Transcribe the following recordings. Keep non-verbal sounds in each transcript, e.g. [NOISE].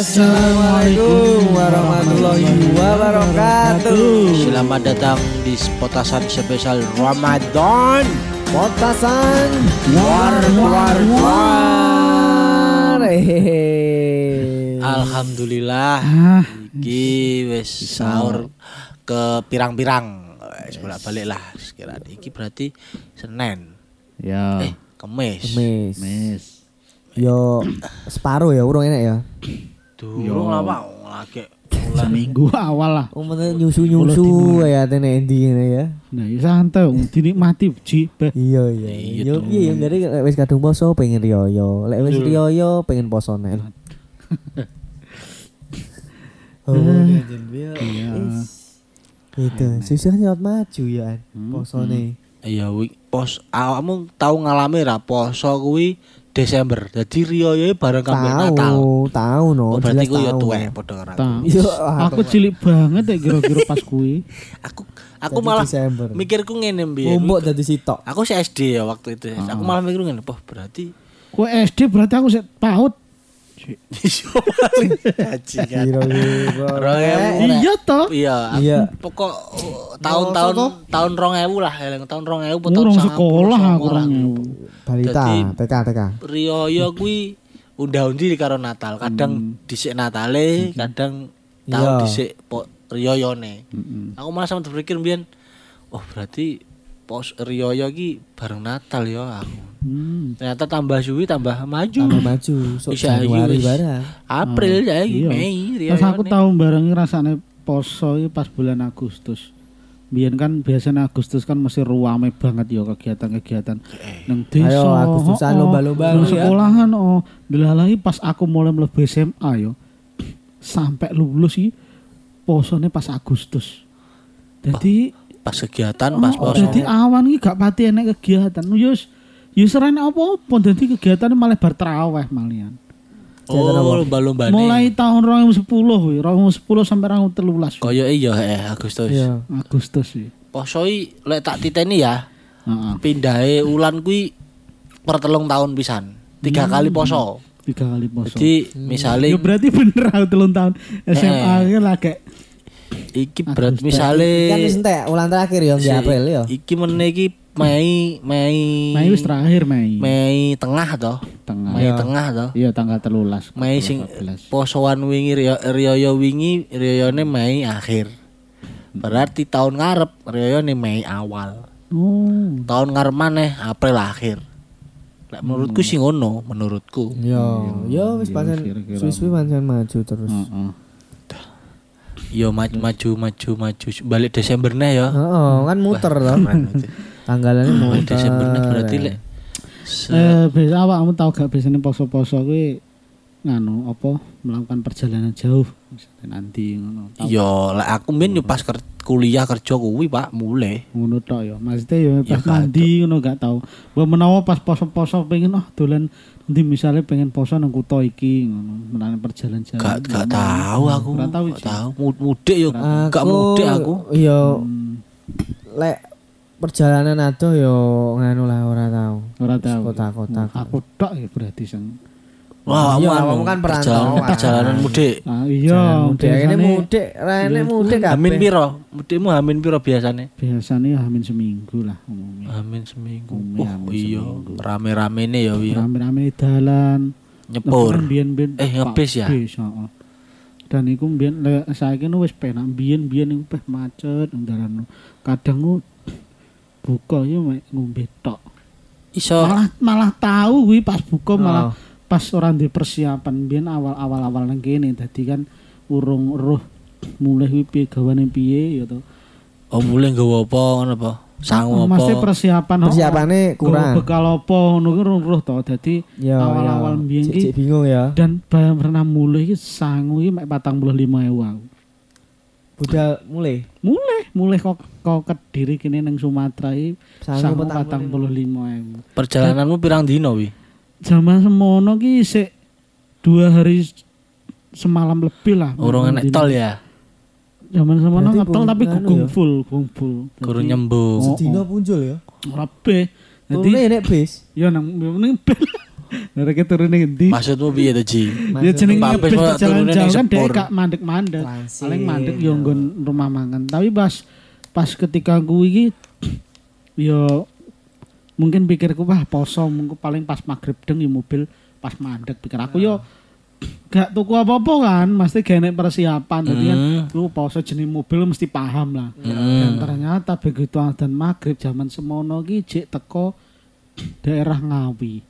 Assalamualaikum warahmatullahi wabarakatuh. Selamat datang di potasan spesial Ramadan. Potasan war war war. Alhamdulillah. Ah, Iki wis sahur ke pirang-pirang. Wis balik lah sekiranya. Iki berarti Senin. Ya. Eh, Kemis. Mes. Mes. Yo separuh ya urung enak ya. Durung lah Pak. Lagi Seminggu [LAUGHS] awal lah. Umumnya nyusu nyusu ya tene endi ngene ya. Nah, ya santai, wong dinikmati ji. Iya iya. Iya Yo dong. iya yang dari wis kadung poso pengen riyo. Lek wis riyo pengen poso nel. [LAUGHS] Oh, Iya. Itu susah nyot maju ya. Posone. Iya, wi pos awakmu tahu ngalami ra poso kuwi Desember. Jadi riyoyo bareng kambek Natal. Tahu, tahu no. Oh, berarti jelas ku ya tuwek padha karo aku. Cilik banget ya kira-kira pas kuwi. [LAUGHS] Aku aku Jadi malah Desember. mikirku ngene mbiyen. Umbuk dadi sitok. Aku sih SD ya waktu itu. Aku malah mikir ngene, "Poh, berarti Kowe SD berarti aku sik PAUD. Iso paling haji kan." Kira-kira. Rong ewu. Iya toh. Iya, Iya. pokok uh, tahun-tahun tahun 2000 lah, eling tahun 2000 apa tahun Urung 90, sekolah aku Balita, TK, TK. Riyoyo kuwi unda-undi karo Natal. Kadang dhisik Natale, kadang tahun Iya. dhisik riyoyone. Aku malah sampe berpikir mbiyen, oh berarti pos riyoyo ki bareng Natal ya aku. Hmm. Ternyata tambah suwi tambah maju. Tambah maju, sok Bisa, Januari iya, barang. April ya iki Iya. Mei Pas aku tahu barengi rasane poso iki pas bulan Agustus. Biyen kan biasanya Agustus kan masih ruame banget ya kegiatan-kegiatan nang desa. Ayo, Agustusan, oh, oh, lomba-lomba nang lu ya. sekolahan oh. Delalahi pas aku mulai mlebu SMA yo. [CLEARS THROAT] Sampai lulus iki posone pas Agustus. Jadi pas kegiatan pas oh, poso. jadi awan iki gak pati enek kegiatan. Yus Yus serene apa-apa dadi kegiatannya malah bar traweh malian. Oh, lomba-lomba Mulai tahun 2010 kuwi, 2010 sampai 2013. Koyo iya eh Agustus. Iya. Agustus sih. Poso i lek tak titeni ya, Heeh. pindahe ulan kuwi per telung tahun pisan. Tiga kali poso. Tiga kali poso. Jadi misale ya berarti bener aku [LAUGHS] telung tahun SMA Eh. lagi iki berat Kan misale wis entek ulang terakhir ya di si- April ya. Iki meneh iki Mei Mei Mei wis terakhir Mei. Mei tengah toh. Tengah. Mei tengah toh. Iya tanggal telulas. Mei sing posoan wingi Rio- riyoyo wingi riyoyone Mei akhir. Berarti tahun ngarep riyoyone Mei awal. Oh. Tahun ngarep maneh April akhir. Lek menurutku sih ngono, menurutku. Yo, yo wis Iya, pancen suwi-suwi pancen maju terus. Heeh. Yo maju maju maju maju balik Desember nih ya. Heeh, kan muter toh. [LAUGHS] Tanggalannya Balik muter. Desember berarti lek se- Eh biasa awakmu tau gak biasanya poso-poso kuwi nganu apa melakukan perjalanan jauh misalnya nanti ngono. Yo lek aku mbien yo pas ker- kuliah kerja kuwi Pak mulai. ngono tok ya. Maksudnya ya Ya, pas gak mandi ngono gak tau. Mbok menawa pas poso-poso pengen ah dolan nanti misalnya pengen poso nang kutha iki ngono, melakukan perjalanan jauh. Gak gak tahu aku. Gak tahu, Gak tahu. Mudik yo gak mudik aku. Yo Hmm, lek perjalanan adoh yo nganu lah ora tahu. ora tahu. Kota-kota. Aku tok ya berarti sang. Wah, Iya, anu, kamu kan perantauan. perjalanan, perjalanan mudik. Ah iya, mudik ini biasane- mudik, rene mudik Hamin kabeh. piro? Mudikmu hamin piro biasane? biasanya hamin seminggu lah umumnya. Hamin seminggu. Umi, Oh hamin iya, seminggu. rame-rame nih ya wi. Rame-rame dalan. Nyepur. Biyen-biyen Eh, ngebis ya? Bis, heeh. Dan iku mbiyen saiki nu wis penak biyen-biyen iku peh macet nang dalan. Kadang buka ya ngombe tok. Iso Malah malah tahu kuwi pas buka malah Oh. Pas orang di persiapan biyen awal-awal awal nang kene dadi kan urung roh mulai piye gawane piye ya to. oh mulai nggawa apa ngono apa? Sangu apa? Mesti persiapan Persiapane kurang. bekal apa ngono ki urung roh to. Dadi Yo, awal-awal yo. mbiyen ki bingung ya. dan barang pernah mulai iki sangu iki mek 45.000 aku. Budal mulai. Mulai, mulai kok kok kediri kene nang Sumatera iki Sangu sangu petang 45.000. Perjalananmu pirang dino wi? Zaman semono ki sik dua hari semalam lebih lah. Urung enek tol ya. Zaman semono ngetol tapi anu gugung ya? full, gugung full. Guru nyembung. Oh, Sedino punjul ya. Rabe. Turune Jadi nek bis. ya nang ning bel. [LAUGHS] Mereka turun ngendi? Maksudmu piye to, Ji? Ya jenenge jauh ning kan sepur. gak mandek-mandek. Paling mandek yo nggon rumah makan. Tapi pas pas ketika kuwi iki yo mungkin pikirku wah poso mungkin paling pas maghrib deng yo mobil pas mandek pikir aku yo [CLEARS THROAT] gak tuku apa-apa kan mesti gak enek persiapan jadi kan Hmm. lu poso jenis mobil mesti paham lah dan ternyata begitu adzan maghrib zaman semono ki jek teko [CLEARS THROAT] daerah Ngawi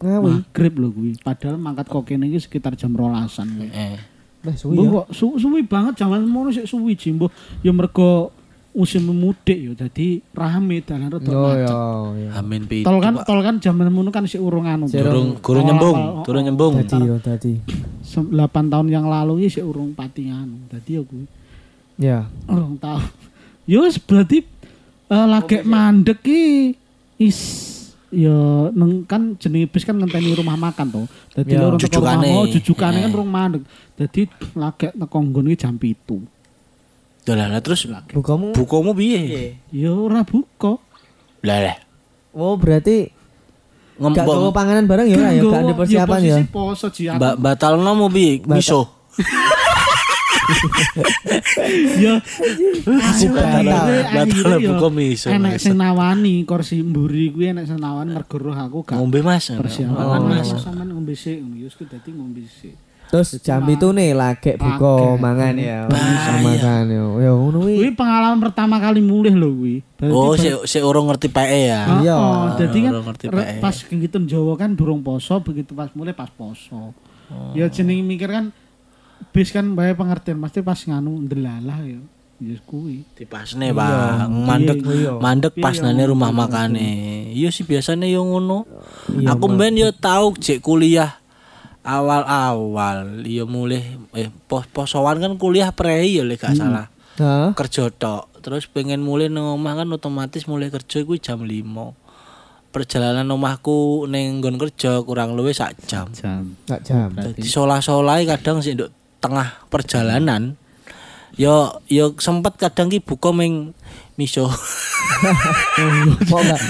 Ngawi. maghrib lho kuwi padahal mangkat kok kene iki sekitar jam rolasan kuwi Eh. Lah suwi ya. kok su suwi banget zaman semono sik suwi jimbo ya mergo musim mudik ya jadi rame dalan rada Oh macet. ya. Amin pi. Tol kan tol kan zaman semono kan sik urung anu. Durung durung Awal-awal, nyembung, oh, durung oh. nyembung. Dadi yo dadi. Sem- 8 tahun yang lalu iki sik urung pati anu. Dadi ya kuwi Ya. urung tahu. Ya wis berarti eh, lagi mandek ki is ya neng kan jenenge bis kan ngenteni rumah makan to. Dadi Ya. lho urung teko rumah Jujukane. mau jujukane kan Eh. urung mandek. Dadi lagi teko nggon iki jam 7. Lah lah terus Bukamu. bukumu piye? Ya ora buka. Lah lah. Oh berarti gak gawa Ngembong panganan bareng ya ora ya gak ada persiapan ya. posisi poso. Mbak batalno mau piye? Miso. Ya. Si batal. Batal ya, buka miso. Enek sing nawani kursi mburi kuwi sing nawani mergo roh aku gak Ngombe Mas. persiapan. Mas. Sampean ngombe sik ya wis dadi ngombe sik. Terus jam itu nih lagi buka mangan ya. Makan ya. Ya ngono Kuwi kuwi. pengalaman pertama kali mulih lho kuwi. Oh, si si urung ngerti PE ya. Oh, Iya. oh, jadi kan pas gitu Jawa kan durung poso, begitu pas mulai pas poso. Oh. Ya jeneng mikir kan bis kan bae pengertian pasti pas nganu ndelalah ya. Ya kuwi. Dipasne, Pak. Mandek iya. mandek pas Iya, nane rumah makane. Iya sih biasanya yo ngono. Aku mben yo tau jek kuliah awal-awal yo mulai eh pos posoan kan kuliah prei ya lek gak salah. Hah? Kerja tok. Terus pengen mulai nang omah kan otomatis mulai kerja kuwi jam 5. Perjalanan omahku ning nggon kerja kurang luwih sak jam. Jam. Gak jam. Dadi solah-solai kadang sih nduk tengah perjalanan. Yo yo sempet kadang ki buka ming miso. [LAUGHS] Kok enggak?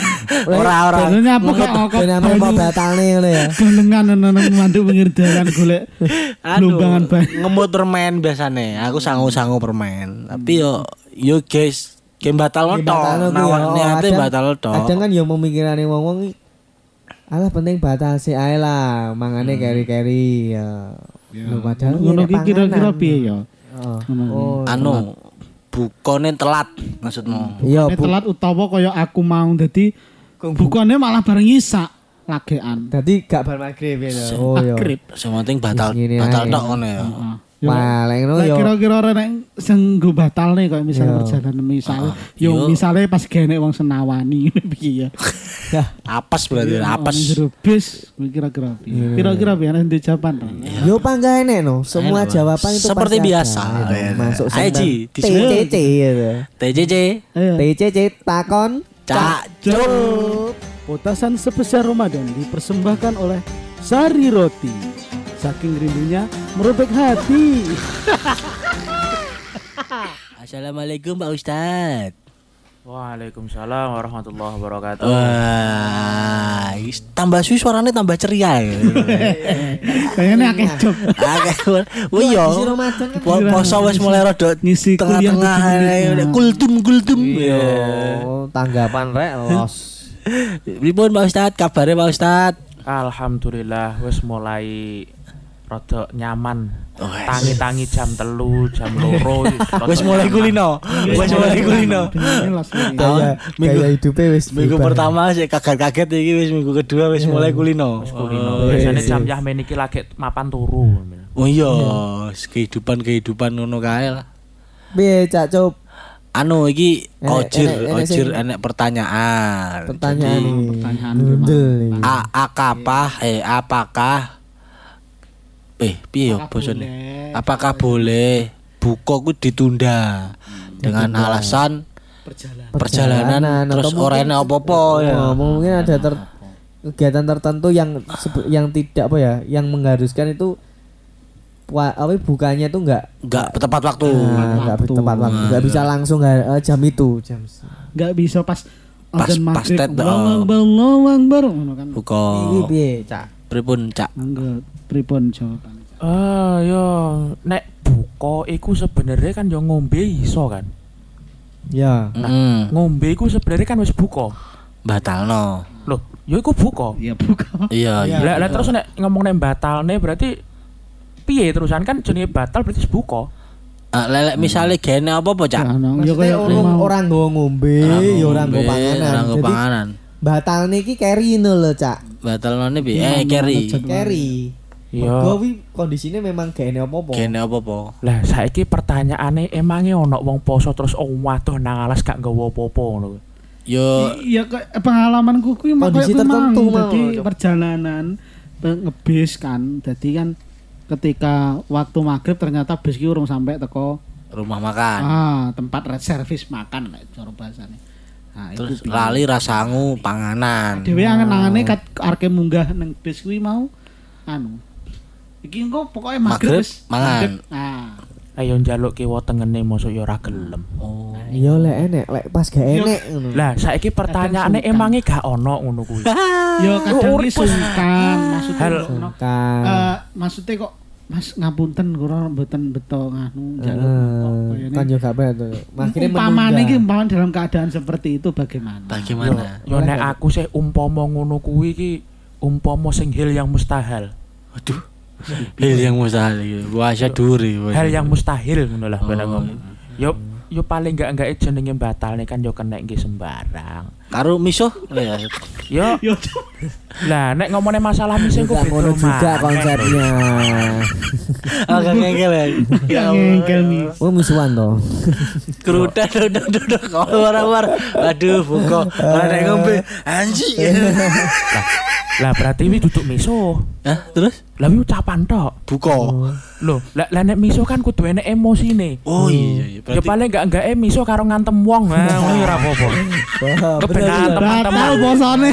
ora ora. Biasanya apa kok kok ame apa batalne ngono ya. Golengan nang manduk pinggir dalan golek lumbangan banyu. ngemut permen biasane. Aku sangu-sangu permen. Tapi yo yo guys, game batal ya. Oh, niate kadang- batal tok. Kadang kan yang memikirane wong-wong iki, Alah penting batal sih ae lah, mangane keri-keri ya. Lu padahal Ngono kira-kira piye ya? Oh. Oh. Anu bukone telat maksudmu. Iya, Bu. telat utawa kaya aku mau dadi bukane malah bareng isak lagean. Dadi gak bar maghrib ya. Oh iya. Magrib. Sementing batal batal tok ngono ya. Heeh. Wah, lek ngono yo. kira-kira ora nek sing batal nih kayak misalnya Iya. perjalanan misal Ah, yo yo. misalnya pas gene wong senawani [LAUGHS] piye ya. Ya, Apes berarti apes. Nang jero bis kira-kira piye. Kira-kira piye nek jawaban. Yo pangga enek no. Semua jawaban itu Seperti biasa. Masuk disebut. TCC gitu. Ayo. TCC takon Cak Jol. Potasan spesial Ramadan dipersembahkan oleh Sari Roti. Saking rindunya merobek hati. [LAUGHS] Assalamualaikum Pak Ustad. Waalaikumsalam warahmatullahi wabarakatuh. Wah, tambah suwi suaranya tambah ceria. ya. [LAUGHS] Kayaknya akeh job. Akeh. Wih yo. Kan Po- Poso wis mulai rada Ngisi tengah-tengah kultum kultum. Yo. Oh, tanggapan rek los. [LAUGHS] Pripun Pak Ustad? Kabare Pak Ustad? Alhamdulillah wis mulai rada nyaman. Wes. Tangi-tangi jam telu, jam loro. [LAUGHS] rada Wis mulai nyaman. kulino. Wis mulai kulino. Gaya minggu- hidupnya wis Minggu pertama sih kaget-kaget iki wis minggu kedua wis mulai kulino. Wis kulino. Oh, Biasane iya, jam iya. yahmen iki lagi mapan turu. Oh iya, kehidupan-kehidupan ngono kae lah. Piye Cak Cup? Anu iki ojir, enek- enek ojir enek pertanyaan. Pertanyaan Jadi, pertanyaan. A akapah eh apakah eh piye yo Apakah bosone? boleh? Apakah boleh buka ku ditunda dengan alasan Perjalanan. perjalanan, Perjalanan, terus atau ora mungkin- enek apa-apa ya. Oh, mungkin ada ter- kegiatan tertentu yang yang tidak apa ya, yang mengharuskan itu wa- apa bukannya itu enggak Enggak tepat waktu. enggak waktu. tepat waktu, enggak bisa langsung eh, jam itu, jam se- Nggak bisa pas Pas- pas tet, oh. Allahu Akbar ngono kan. Buka Iki piye, Cak? Pripun cak? Mangga pripun jawaban. Ah, yo nek buka iku sebenarnya kan yo ngombe iso kan. Ya. Heeh. Ngombe iku sebenarnya kan wis buka. Batalno. Loh, yo iku buka. Ya buka. Iya, iya. Lah terus nek ngomong nek batalne berarti piye terusan kan jenenge batal berarti buka. Ah, lelek misale gene apa-apa cak? Ana ya kaya orang orang ngombe, ya orang nggo panganan. Ora nggo Jadi panganan. Batal niki carry no lho, Cak. Batalno piye? Iya, Eh, carry. Carry. Iya. Mergo wi kondisine memang gak enek apa-apa. Gene apa-apa? Lah saiki pertanyaane emangnya ono wong poso terus oh waduh nang alas gak nggawa apa-apa ngono. Yo Iya pengalamanku kuwi mak Kondisi tertentu mang. Dadi perjalanan pe- ngebis kan. Dadi kan ketika waktu maghrib ternyata bis ki urung sampai teko rumah makan. ah tempat red service makan lek cara bahasane. Nah, Terus iku lali rasangu panganan. dhewe angen-angene kat arke munggah nang bis kuwi mau anu. Iki engko pokoke maghrib Maghrib, wis mangan. Nah, Ayo njaluk kiwa tengene mosok yo ora gelem. Oh. Iya lek enek, lek pas gak enek ngono. Lah saiki pertanyaane emangnya gak ono ngono kuwi. yo kadang ki sungkan maksudnya Hal-. Eh, maksudnya kok Mas ngapunten kula mboten beto nganu njaluk kok kayane. kan yo gak. Makire Umpamane iki umpamane dalam keadaan seperti itu bagaimana? Bagaimana? Yo nek aku sih umpama ngono kuwi iki umpama sing hil yang mustahil. Waduh. [LAUGHS] Hal yang mustahil iki. Wasa duri. Hal yang mustahil ngono lah bener Oh. ngomong. Yo yo paling enggak enggak jenenge batal nih kan yo kena nggih sembarang. Karo miso ya. [LAUGHS] Yo lah nek ngomongnya masalah misi ku Gak ngono juga konsepnya. Agak ngengkel ya. yang ngengkel nih. Oh musuhan toh. Kerutan duduk duduk orang-orang. Aduh, buka. Ada yang ngombe. Anjing. [LAUGHS] Lah berarti wi duduk miso. Hah, terus Lah wi ucapan tok. buka. Loh, lah lah nek miso kan kudu enek emosine. Oh iya, iya. Ya berarti paling enggak enggak miso karo ngantem wong. Nah, ngono ya ora apa-apa. [LAUGHS] Wah, Kebenaran bener. teman-teman. Batal posone.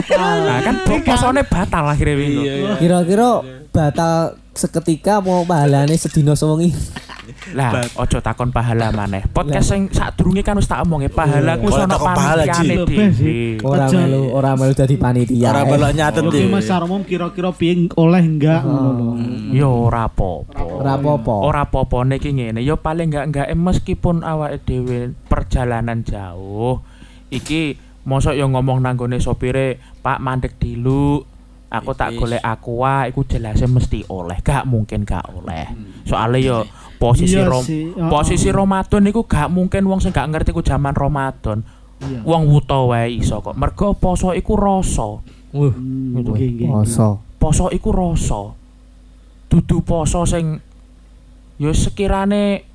Nah, kan posone batal akhirnya. Iya, iya. Kira-kira batal seketika mau pahalane sedina sewengi. Lah, ojo takon pahala maneh. Podcast sing sadurunge kan wis tak omong ya pahala ku sono panitiane dhewe. Ora melu, ora melu dadi panitia. Ora eh. balok nyatet Oke deh. Mas Sarmum kira-kira piye oleh enggak ngono lho. Yo ora apa-apa. Ora apa-apa. Ora apa-apa niki ngene, yo paling enggak enggak meskipun awake dhewe perjalanan jauh iki mosok yo ngomong nanggone sopire, Pak mandek dilu. Aku tak golek aqua iku jelasnya mesti oleh, gak mungkin gak oleh. Soalnya yo posisi Iya rom sih, oh. posisi Ramadan iku gak mungkin wong sing gak ngerti ku zaman Ramadan. Iya. Wong wuta wae iso kok. Mergo poso iku rasa. Hmm, Gitu. nggih. poso. poso iku rasa. Dudu poso sing ya sekirane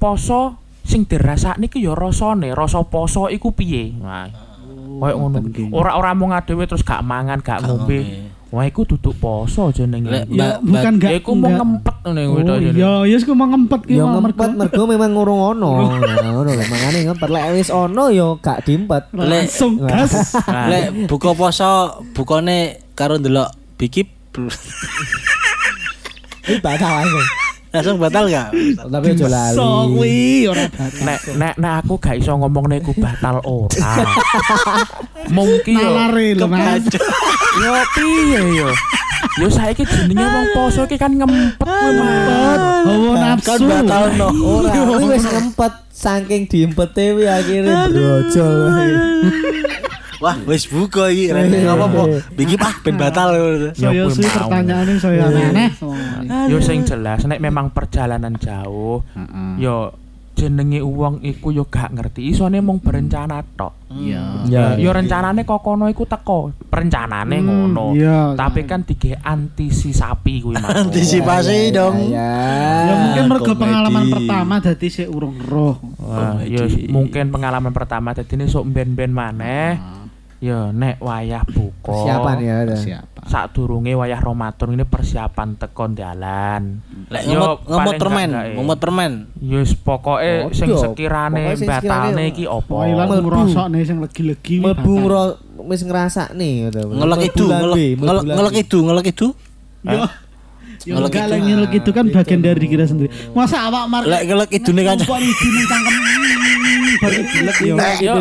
poso sing dirasakne iki ya rasane, rasa poso iku piye. Nah, koyo ngono. nggih. Ora ora mung adewe terus gak mangan, gak ngombe. Wah, iku duduk poso jenenge. Lek, Ya bukan Ya enggak. iku mau ngempet ngene kuwi Oh tok jenenge. iya, ya wis ku mau ngempet ki Ya ngempet mergo memang ngurung ono. [LAUGHS] Nah, Ngono lho, makane ngempet lek wis ono ya gak diempet. langsung gas. Nah, Lek buka poso bukane karo ndelok bikip Iki batal langsung. Langsung batal gak? Tapi aja lali. So kuwi ora batal. nek nek nek aku gak iso ngomongne iku batal ora. [LAUGHS] Mungkin yo Nalare lho Mas. Yo piye yo? Yo saiki jenenge wong poso iki kan ngempet kuwi Ngempet, hawa nafsu. Kan batal no. Ora, wis ngempet saking diempete wi akhirnya brojol. [LAUGHS] Wah, wis buka iki. Rene apa-apa. Bikip ah ben batal. Saya kuwi sih mau. pertanyaane saya aneh. Yo sing jelas nek memang perjalanan jauh, yo jenenge wong iku yo gak ngerti. Isone mung berencana tok. Iya. Ya, yo rencanane kok kono iku teko. Perencanane Hmm, ngono. iya. Tapi kan dige antisi sapi kuwi mah. Antisipasi dong. Ya. Ya mungkin mergo pengalaman pertama dadi sik urung roh. Wah, yo mungkin pengalaman pertama dadi sok ben-ben maneh. Yo nek wayah buka. Persiapan ya. udah. Siapa? Sadurunge wayah Ramadan ini persiapan tekon dalan. Lek Yo, ngemot ngemot paling permen, gak, eh. ngemot permen. Yus pokoke Podo. sing sekirane sekirane- iki lan Mlebu. ngrosokne sing legi-legi. Mlebu wis ngrasakne ngono. Ngelek itu, ngelek itu, ngelek itu. Yo. Ya enggak lah ngilek itu kan bagian dari kita sendiri. Masa awak mar Lek ngelek idune kanca. Kok idune cangkem baru yo.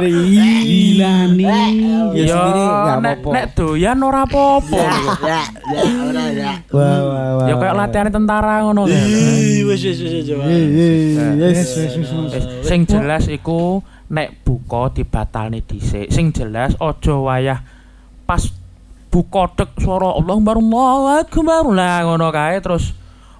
Gila nih. Ya Yo, sendiri nggak nek apa-apa. nek doyan ora apa-apa. Ya, ya, ora ya. Wah wah wah. Ya kayak latihan tentara ngono lho. Ih, Wis wis wis coba. Yes, yes, yes. Wis, Sing jelas iku nek buka dibatalne dhisik. Sing jelas aja wayah pas buka tek swara Allahu Akbar Allahu Akbar lah ngono kae terus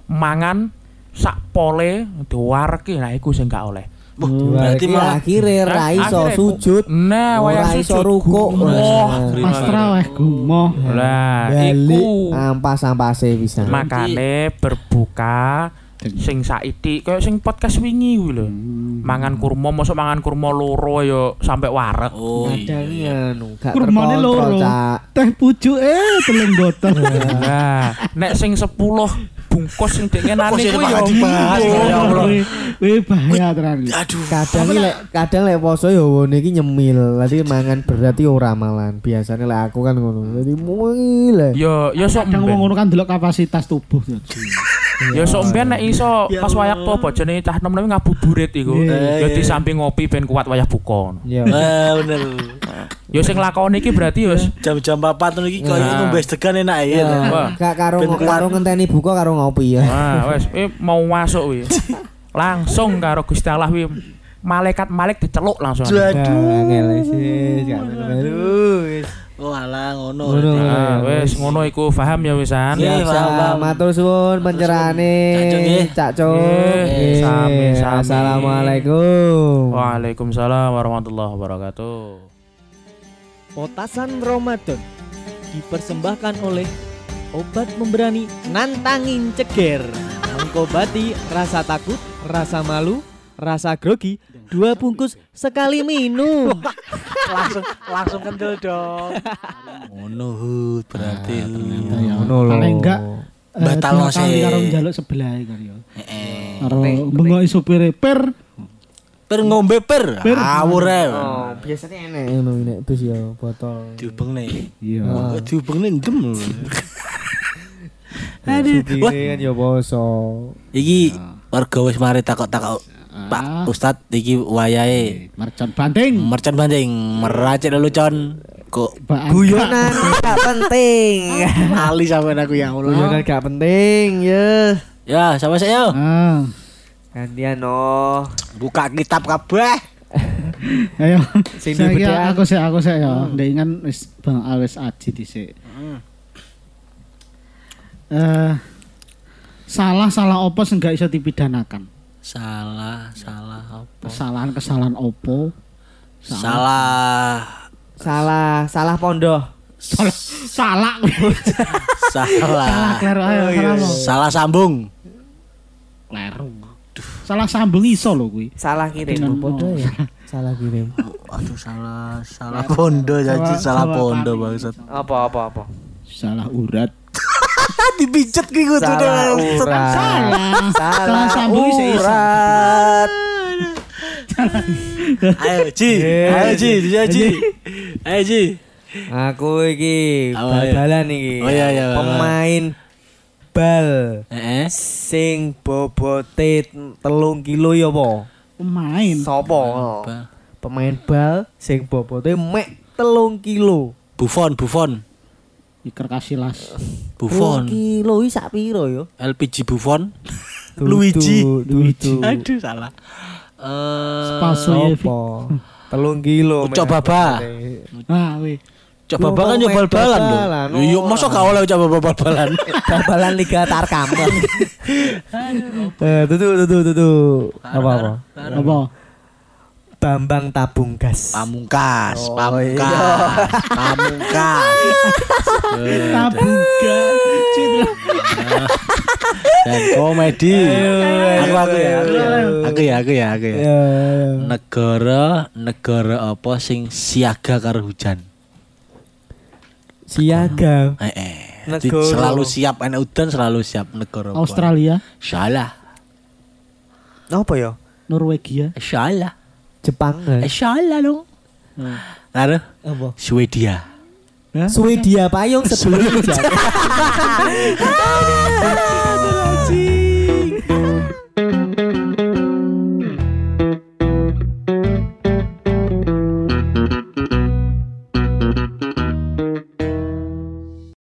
mangan sak pole diwarke nah iku sing gak oleh. Wah, Berarti Berarti malah akhirnya ra iso sujud. Nah, Ora iso sujud rukuk. gumoh. Nah, Pas traweh gumoh. Lah, iku ampas-ampase bisa. makane berbuka sing saiki kayak sing podcast wingi kuwi lho. Mangan kurma mosok mangan kurma loro ya sampai wareg. Oh, iya. anu gak Kurmane loro. Teh pucuk eh telung botol. [LAUGHS] Nah, nek sing 10 bungkus sing dek ngenani kuwi ya malah dibahas, minggu. ya Allah. Wih, wih bahaya tenan. Aduh. Kadang lek kadang lek poso ya wone iki nyemil. Dadi mangan berarti ora malan. Biasanya lek aku kan ngono. Dadi muil. Ya ya sok Kadang ngono kan delok kapasitas tubuh. Ya sok mben nek iso pas wayah to bojone cah nom-nom ngabuburit iku. Iya. Ya di samping ngopi ben kuat wayah buka. Ya. Ah, bener. Ya sing lakoni iki berarti ya Jam-jam 4 ngono iki koyo Nah. ngombe degan enak ya. Wah. Gak karo Ben kuat. karo ngenteni buka karo ngopi ya. Wah, eh, mau masuk wi. [LAUGHS] Langsung karo Gusti Allah wi. Malaikat Malik diceluk langsung. Aduh. Wis. Oh alah ngono. Nah, wes ngono iku paham ya wisan. Iya. Paham. Matur suwun pencerahane Cak Cung, Nggih. sami, sami. Assalamualaikum. Waalaikumsalam warahmatullahi wabarakatuh. Potasan Ramadan dipersembahkan oleh obat memberani nantangin ceger mengobati rasa takut, rasa malu, rasa grogi dua bungkus sekali minum langsung langsung kendel dong. Ngono Hud, berarti. Hud. Ya, Ngono lho. Enggak eh, Batal sih. karo njaluk sebelah ya. Heeh. Karo bengoki supire per Per ngombe per. Awur ae. Oh, biasanya enek ngono nek bis ya botol. Diubeng nih. Iya. Oh, diubeng nih ndem. [LAUGHS] Aduh, Wah. kan ya poso. Iki warga wis mari takok-takok. Pak Ustad iki wayahe Mercon banting. mercon banding meracik lelucon kok. Guyonan [LAUGHS] gak penting. [LAUGHS] ali sampean aku ya Allah. Guyonan gak penting ya. Ya, sama saya. Ah, Gantian no. Buka kitab kabeh. [LAUGHS] ayo. Sing Saya aku sih aku sih ya. Ndingan wis Bang Al wis aji dhisik. Eh salah salah opo sing gak iso dipidanakan? Salah, salah apa? Kesalahan-kesalahan opo? Salah. Salah, salah pondoh. Salah salah. salah Salah. kleru [LAUGHS] ayo salah apa? Salah sambung. Kleru. Salah sambung iso lho kuwi. Salah kirim. Podo ya. Salah kirim. Aduh salah, salah pondo jadi Salah- pondo bangsat. Apa apa apa. Salah urat. [LAUGHS] Dipijet ki kudu Salah. Salah. Salah sambung urat. [LAUGHS] Ayo Ji, ayo Ji, Ji, Ji. [LAUGHS] Ayo Ji. Aku iki ya? bal-balan iki. Oh, iya, iya, bal-balan. Pemain bal Heeh. sing bobote telung kilo ya apa? Pemain. Sopo? Pemain bal sing bobote mek telung kilo. Buffon, Buffon. Iker Casillas. Buffon. kilo iki sak piro ya? LPG Buffon. Luigi. Dudu. Aduh salah. Eh Spaso ya. Sopo? Telung kilo. Ucok Baba. bobote. Ah, wih. Coba Yo, bal kan yo bal-balan lho. Yo oh. mosok gak oleh coba bal-balan. [LAUGHS] Bal-balan Liga Tarkam. [LAUGHS] Eh, tutu tutu tutu. Apa apa? Apa? Bambang tabung gas. Pamungkas, Oh, pamungkas, pamungkas. [LAUGHS] Tabuga. Dan komedi. Aku aku ya, aku ya, aku ya, aku ya, aku ya. Ya. Negara negara apa sing siaga karo hujan? Siaga. Eh, eh. Selalu siap enak udan selalu siap negara apa? Australia, Salah. Apa ya? Norwegia. Eh, Salah. Jepang. Eh, salah dong. Lalu Apa? Swedia. Swedia payung sebelum. [LAUGHS] [LAUGHS]